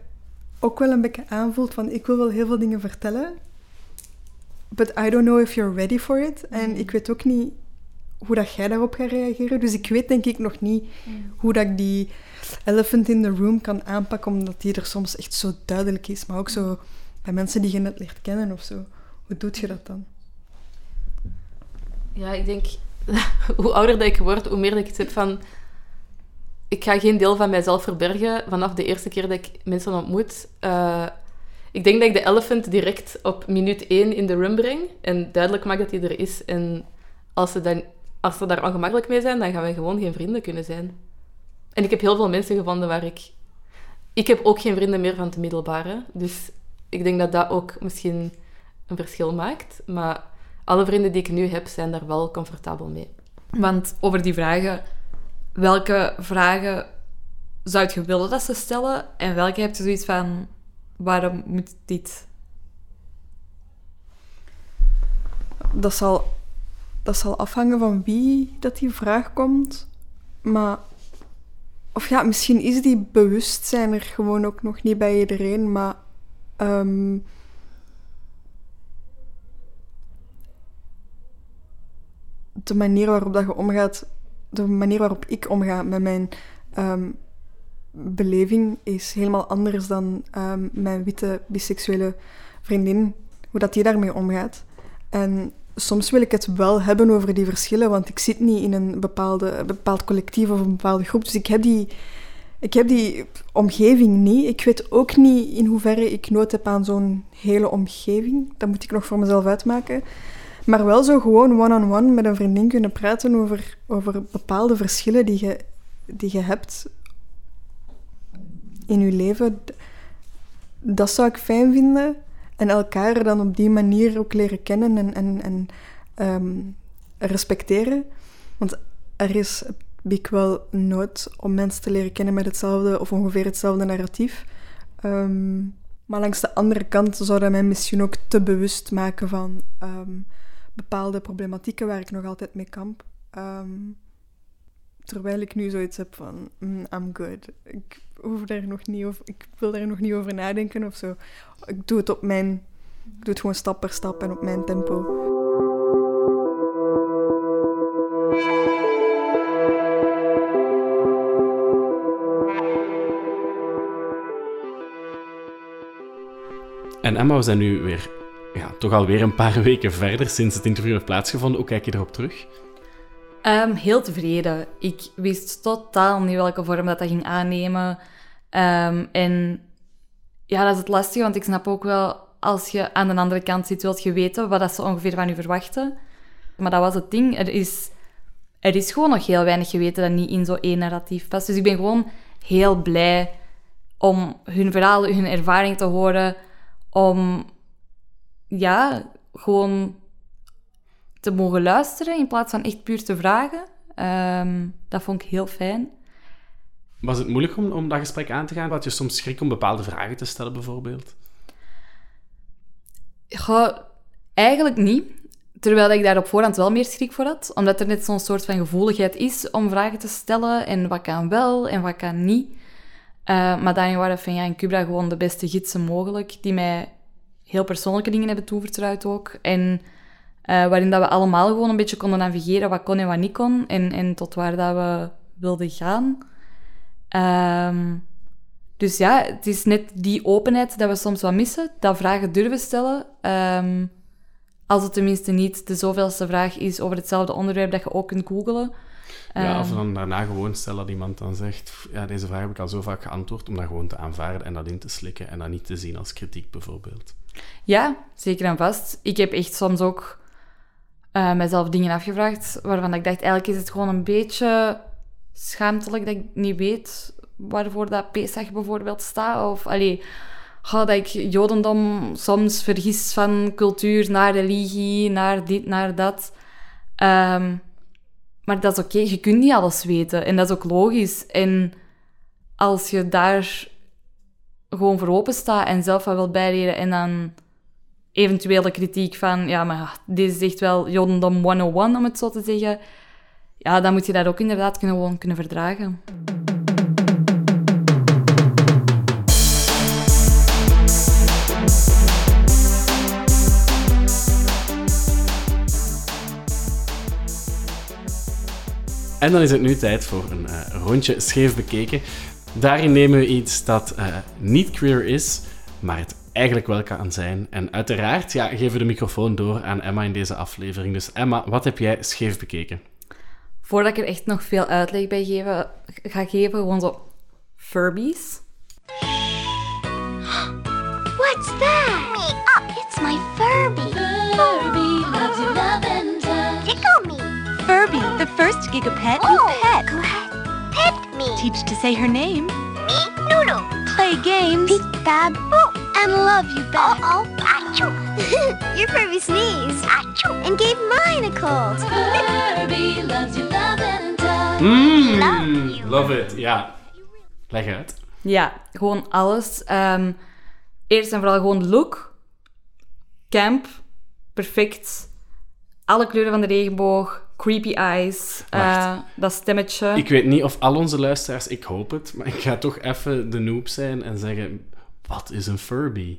ook wel een beetje aanvoelt van, ik wil wel heel veel dingen vertellen, but I don't know if you're ready for it. En mm. ik weet ook niet hoe dat jij daarop gaat reageren. Dus ik weet denk ik nog niet mm. hoe dat ik die elephant in the room kan aanpakken, omdat die er soms echt zo duidelijk is. Maar ook zo bij mensen die je net leert kennen of zo. Hoe doet je dat dan? Ja, ik denk, *laughs* hoe ouder dat ik word, hoe meer dat ik het heb van... Ik ga geen deel van mijzelf verbergen vanaf de eerste keer dat ik mensen ontmoet. Uh, ik denk dat ik de elephant direct op minuut 1 in de room breng en duidelijk maak dat hij er is. En als ze, dan, als ze daar ongemakkelijk mee zijn, dan gaan we gewoon geen vrienden kunnen zijn. En ik heb heel veel mensen gevonden waar ik... Ik heb ook geen vrienden meer van het middelbare. Dus ik denk dat dat ook misschien een verschil maakt. Maar alle vrienden die ik nu heb, zijn daar wel comfortabel mee. Want over die vragen... Welke vragen zou je willen dat ze stellen? En welke heb je zoiets van waarom moet dit? Dat zal, dat zal afhangen van wie dat die vraag komt. Maar... Of ja, misschien is die bewustzijn er gewoon ook nog niet bij iedereen, maar ehm, de manier waarop dat je omgaat, de manier waarop ik omga met mijn ehm, beleving is helemaal anders dan ehm, mijn witte biseksuele vriendin, hoe dat die daarmee omgaat. En soms wil ik het wel hebben over die verschillen, want ik zit niet in een bepaalde, bepaald collectief of een bepaalde groep. Dus ik heb, die, ik heb die omgeving niet. Ik weet ook niet in hoeverre ik nood heb aan zo'n hele omgeving. Dat moet ik nog voor mezelf uitmaken. Maar wel zo gewoon one-on-one met een vriendin kunnen praten over, over bepaalde verschillen die je, die je hebt in je leven. Dat zou ik fijn vinden. En elkaar dan op die manier ook leren kennen en, en, en ehm, respecteren. Want er is, ik wel nood om mensen te leren kennen met hetzelfde of ongeveer hetzelfde narratief. Ehm, maar langs de andere kant zou dat mij misschien ook te bewust maken van ehm, bepaalde problematieken waar ik nog altijd mee kamp. terwijl ik nu zoiets heb van, mm, I'm good. Ik hoef daar nog niet over, ik wil daar nog niet over nadenken of zo. Ik doe het op mijn, ik doe het gewoon stap per stap en op mijn tempo. En Emma, we zijn nu weer, ja, toch alweer een paar weken verder sinds het interview heeft plaatsgevonden. Hoe kijk je erop terug? Um, heel tevreden. Ik wist totaal niet welke vorm dat, dat ging aannemen. Um, en ja, dat is het lastige, want ik snap ook wel, als je aan de andere kant zit, wilt je weten wat dat ze ongeveer van je verwachten. Maar dat was het ding. Er is, er is gewoon nog heel weinig geweten dat niet in zo'n één narratief past. Dus ik ben gewoon heel blij om hun verhalen, hun ervaring te horen. Om, ja, gewoon te mogen luisteren in plaats van echt puur te vragen. Um, dat vond ik heel fijn. Was het moeilijk om, om dat gesprek aan te gaan? Had je soms schrik om bepaalde vragen te stellen, bijvoorbeeld? Eigenlijk niet. Terwijl ik daar op voorhand wel meer schrik voor had. Omdat er net zo'n soort van gevoeligheid is om vragen te stellen. En wat kan wel en wat kan niet. Uh, maar dan waren Fenja en Cubra gewoon de beste gidsen mogelijk. Die mij heel persoonlijke dingen hebben toevertrouwd ook. En uh, waarin dat we allemaal gewoon een beetje konden navigeren wat kon en wat niet kon. En, en tot waar dat we wilden gaan. Um, dus ja, het is net die openheid dat we soms wat missen. Dat vragen durven stellen. Um, als het tenminste niet de zoveelste vraag is over hetzelfde onderwerp dat je ook kunt googelen. Ja, of ehm, dan daarna gewoon stellen dat iemand dan zegt... Ja, deze vraag heb ik al zo vaak geantwoord, om dat gewoon te aanvaarden en dat in te slikken en dat niet te zien als kritiek, bijvoorbeeld. Ja, zeker en vast. Ik heb echt soms ook uh, mezelf dingen afgevraagd waarvan ik dacht, eigenlijk is het gewoon een beetje schaamtelijk dat ik niet weet waarvoor dat Pesach bijvoorbeeld staat. Of allee, dat ik Jodendom soms vergis van cultuur naar religie, naar dit, naar dat. Um, maar dat is oké, je kunt niet alles weten. En dat is ook logisch. En als je daar gewoon voor open staat en zelf wat wilt bijleren en dan eventuele kritiek van, ja, maar dit is echt wel Jodendom 101, om het zo te zeggen ja, dan moet je dat ook inderdaad kunnen, gewoon kunnen verdragen. En dan is het nu tijd voor een uh, rondje scheef bekeken. Daarin nemen we iets dat uh, niet queer is, maar het eigenlijk wel kan zijn. En uiteraard ja, geven we de microfoon door aan Emma in deze aflevering. Dus Emma, wat heb jij scheef bekeken? Voordat ik er echt nog veel uitleg bij geven, ga geven, gewoon zo Furbies. What's that? Me up, it's my Furby. Furby loves you touch. Tickle me. Furby, the first Gigapet oh, you pet. Go ahead, pet me. Teach to say her name. Me, Noodle. Play games. Peek, bab, boo. And love you back. Uh-oh, achoo. *laughs* Your Furby sneezed. Achoo. And gave mine a cold. Furby loves you Mmm, love it. Ja. Leg uit. Ja, gewoon alles. Um, eerst en vooral gewoon look. Camp. Perfect. Alle kleuren van de regenboog. Creepy eyes. Uh, dat stemmetje. Ik weet niet of al onze luisteraars, ik hoop het, maar ik ga toch even de noob zijn en zeggen: wat is een Furby?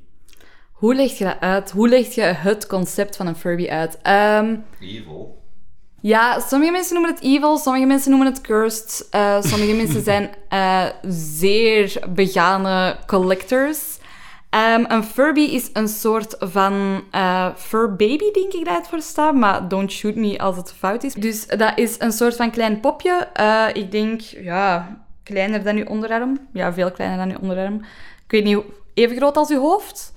Hoe leg je dat uit? Hoe leg je het concept van een Furby uit? Ehm, Evil. ja, sommige mensen noemen het evil, sommige mensen noemen het cursed. eh, sommige mensen *laughs* zijn eh, zeer begane collectors. Ehm, een Furby is een soort van eh, fur baby, denk ik dat het voor staat. Maar don't shoot me als het fout is. Dus dat is een soort van klein popje. Eh, ik denk, ja, kleiner dan uw onderarm. Ja, veel kleiner dan uw onderarm. Ik weet niet, hoe- even groot als uw hoofd.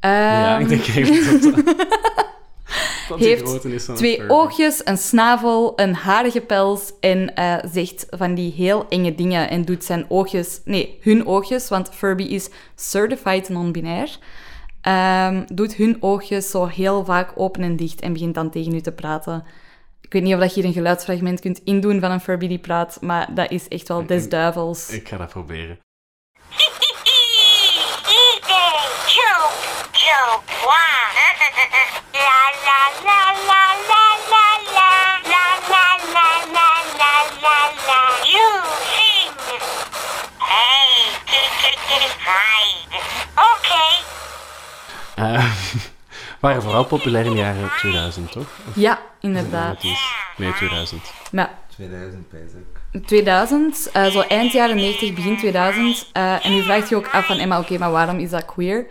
ja, Ehm, ik denk echt *laughs* dat heeft Twee Furby. oogjes, een snavel, een harige pels en eh, zegt van die heel enge dingen en doet zijn oogjes, nee, hun oogjes, want Furby is certified non-binair, ehm, doet hun oogjes zo heel vaak open en dicht en begint dan tegen u te praten. Ik weet niet of dat je hier een geluidsfragment kunt indoen van een Furby die praat, maar dat is echt wel des duivels. Ik ga dat proberen. Eh, *laughs* waren vooral populair in de jaren 2000, toch? Of Ja, inderdaad. 90's? Nee, 2000. Maar 2000 pijs ook. 2000, eh, zo eind jaren 90, begin 2000. eh, en nu vraagt je ook af van Emma, oké, maar waarom is dat queer?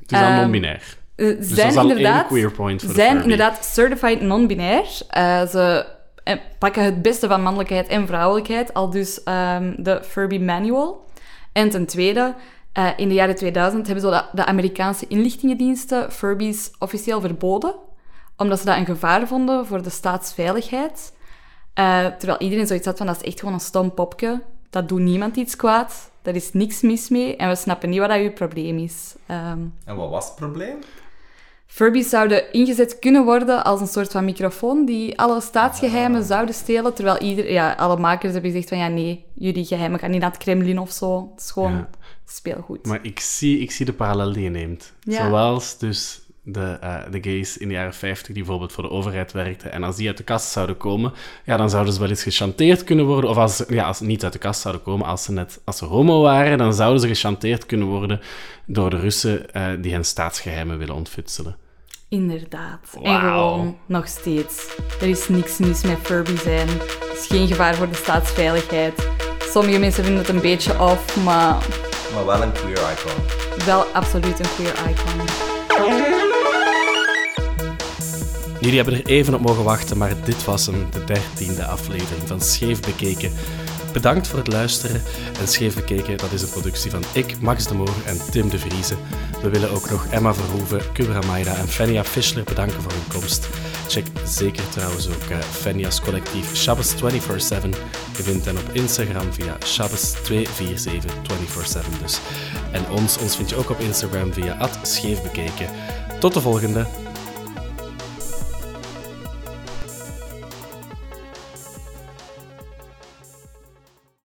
Het is al Ehm, non-binair. Eh, Dus dat zijn inderdaad, queer point voor zijn inderdaad certified non-binair. Eh, ze pakken het beste van mannelijkheid en vrouwelijkheid, al dus ehm, de Furby Manual. En ten tweede, eh, in de jaren 2000 hebben zo de, Amerikaanse inlichtingendiensten Furbies officieel verboden, omdat ze dat een gevaar vonden voor de staatsveiligheid. Eh, terwijl iedereen zoiets had van, dat is echt gewoon een stom popje. Dat doet niemand iets kwaad. Daar is niks mis mee. En we snappen niet wat dat uw probleem is. Ehm, En wat was het probleem? Furbies zouden ingezet kunnen worden als een soort van microfoon die alle staatsgeheimen zouden stelen, terwijl ieder, ja, alle makers hebben gezegd van ja, nee, jullie geheimen gaan niet naar het Kremlin of zo. Het is gewoon Ja. Speelgoed. Maar ik zie, ik zie de parallel die je neemt. Ja. Zoals dus de, eh, de gays in de jaren 50 die bijvoorbeeld voor de overheid werkten. En als die uit de kast zouden komen, ja, dan zouden ze wel eens gechanteerd kunnen worden. Of als ze, ja, als ze niet uit de kast zouden komen, als ze net als ze homo waren, dan zouden ze gechanteerd kunnen worden door de Russen eh, die hen staatsgeheimen willen ontfutselen. Inderdaad. En Wauw. gewoon nog steeds. Er is niks mis met Furby zijn. Er is geen gevaar voor de staatsveiligheid. Sommige mensen vinden het een beetje off, maar Maar wel een queer icon. wel absoluut een queer icon. Jullie hebben er even op mogen wachten, maar dit was hem, de dertiende aflevering van Scheef Bekeken. Bedankt voor het luisteren. En Scheef Bekeken, dat is een productie van ik, Max de Moor en Tim de Vriezen. We willen ook nog Emma Verhoeven, Kubra Mayra en Fenia Fischler bedanken voor hun komst. Check zeker trouwens ook Fenia's collectief Shabbos 24-7. Je vindt hen op Instagram via Shabbos247 24-7 dus. En ons, ons vind je ook op Instagram via @scheefbekeken. Tot de volgende.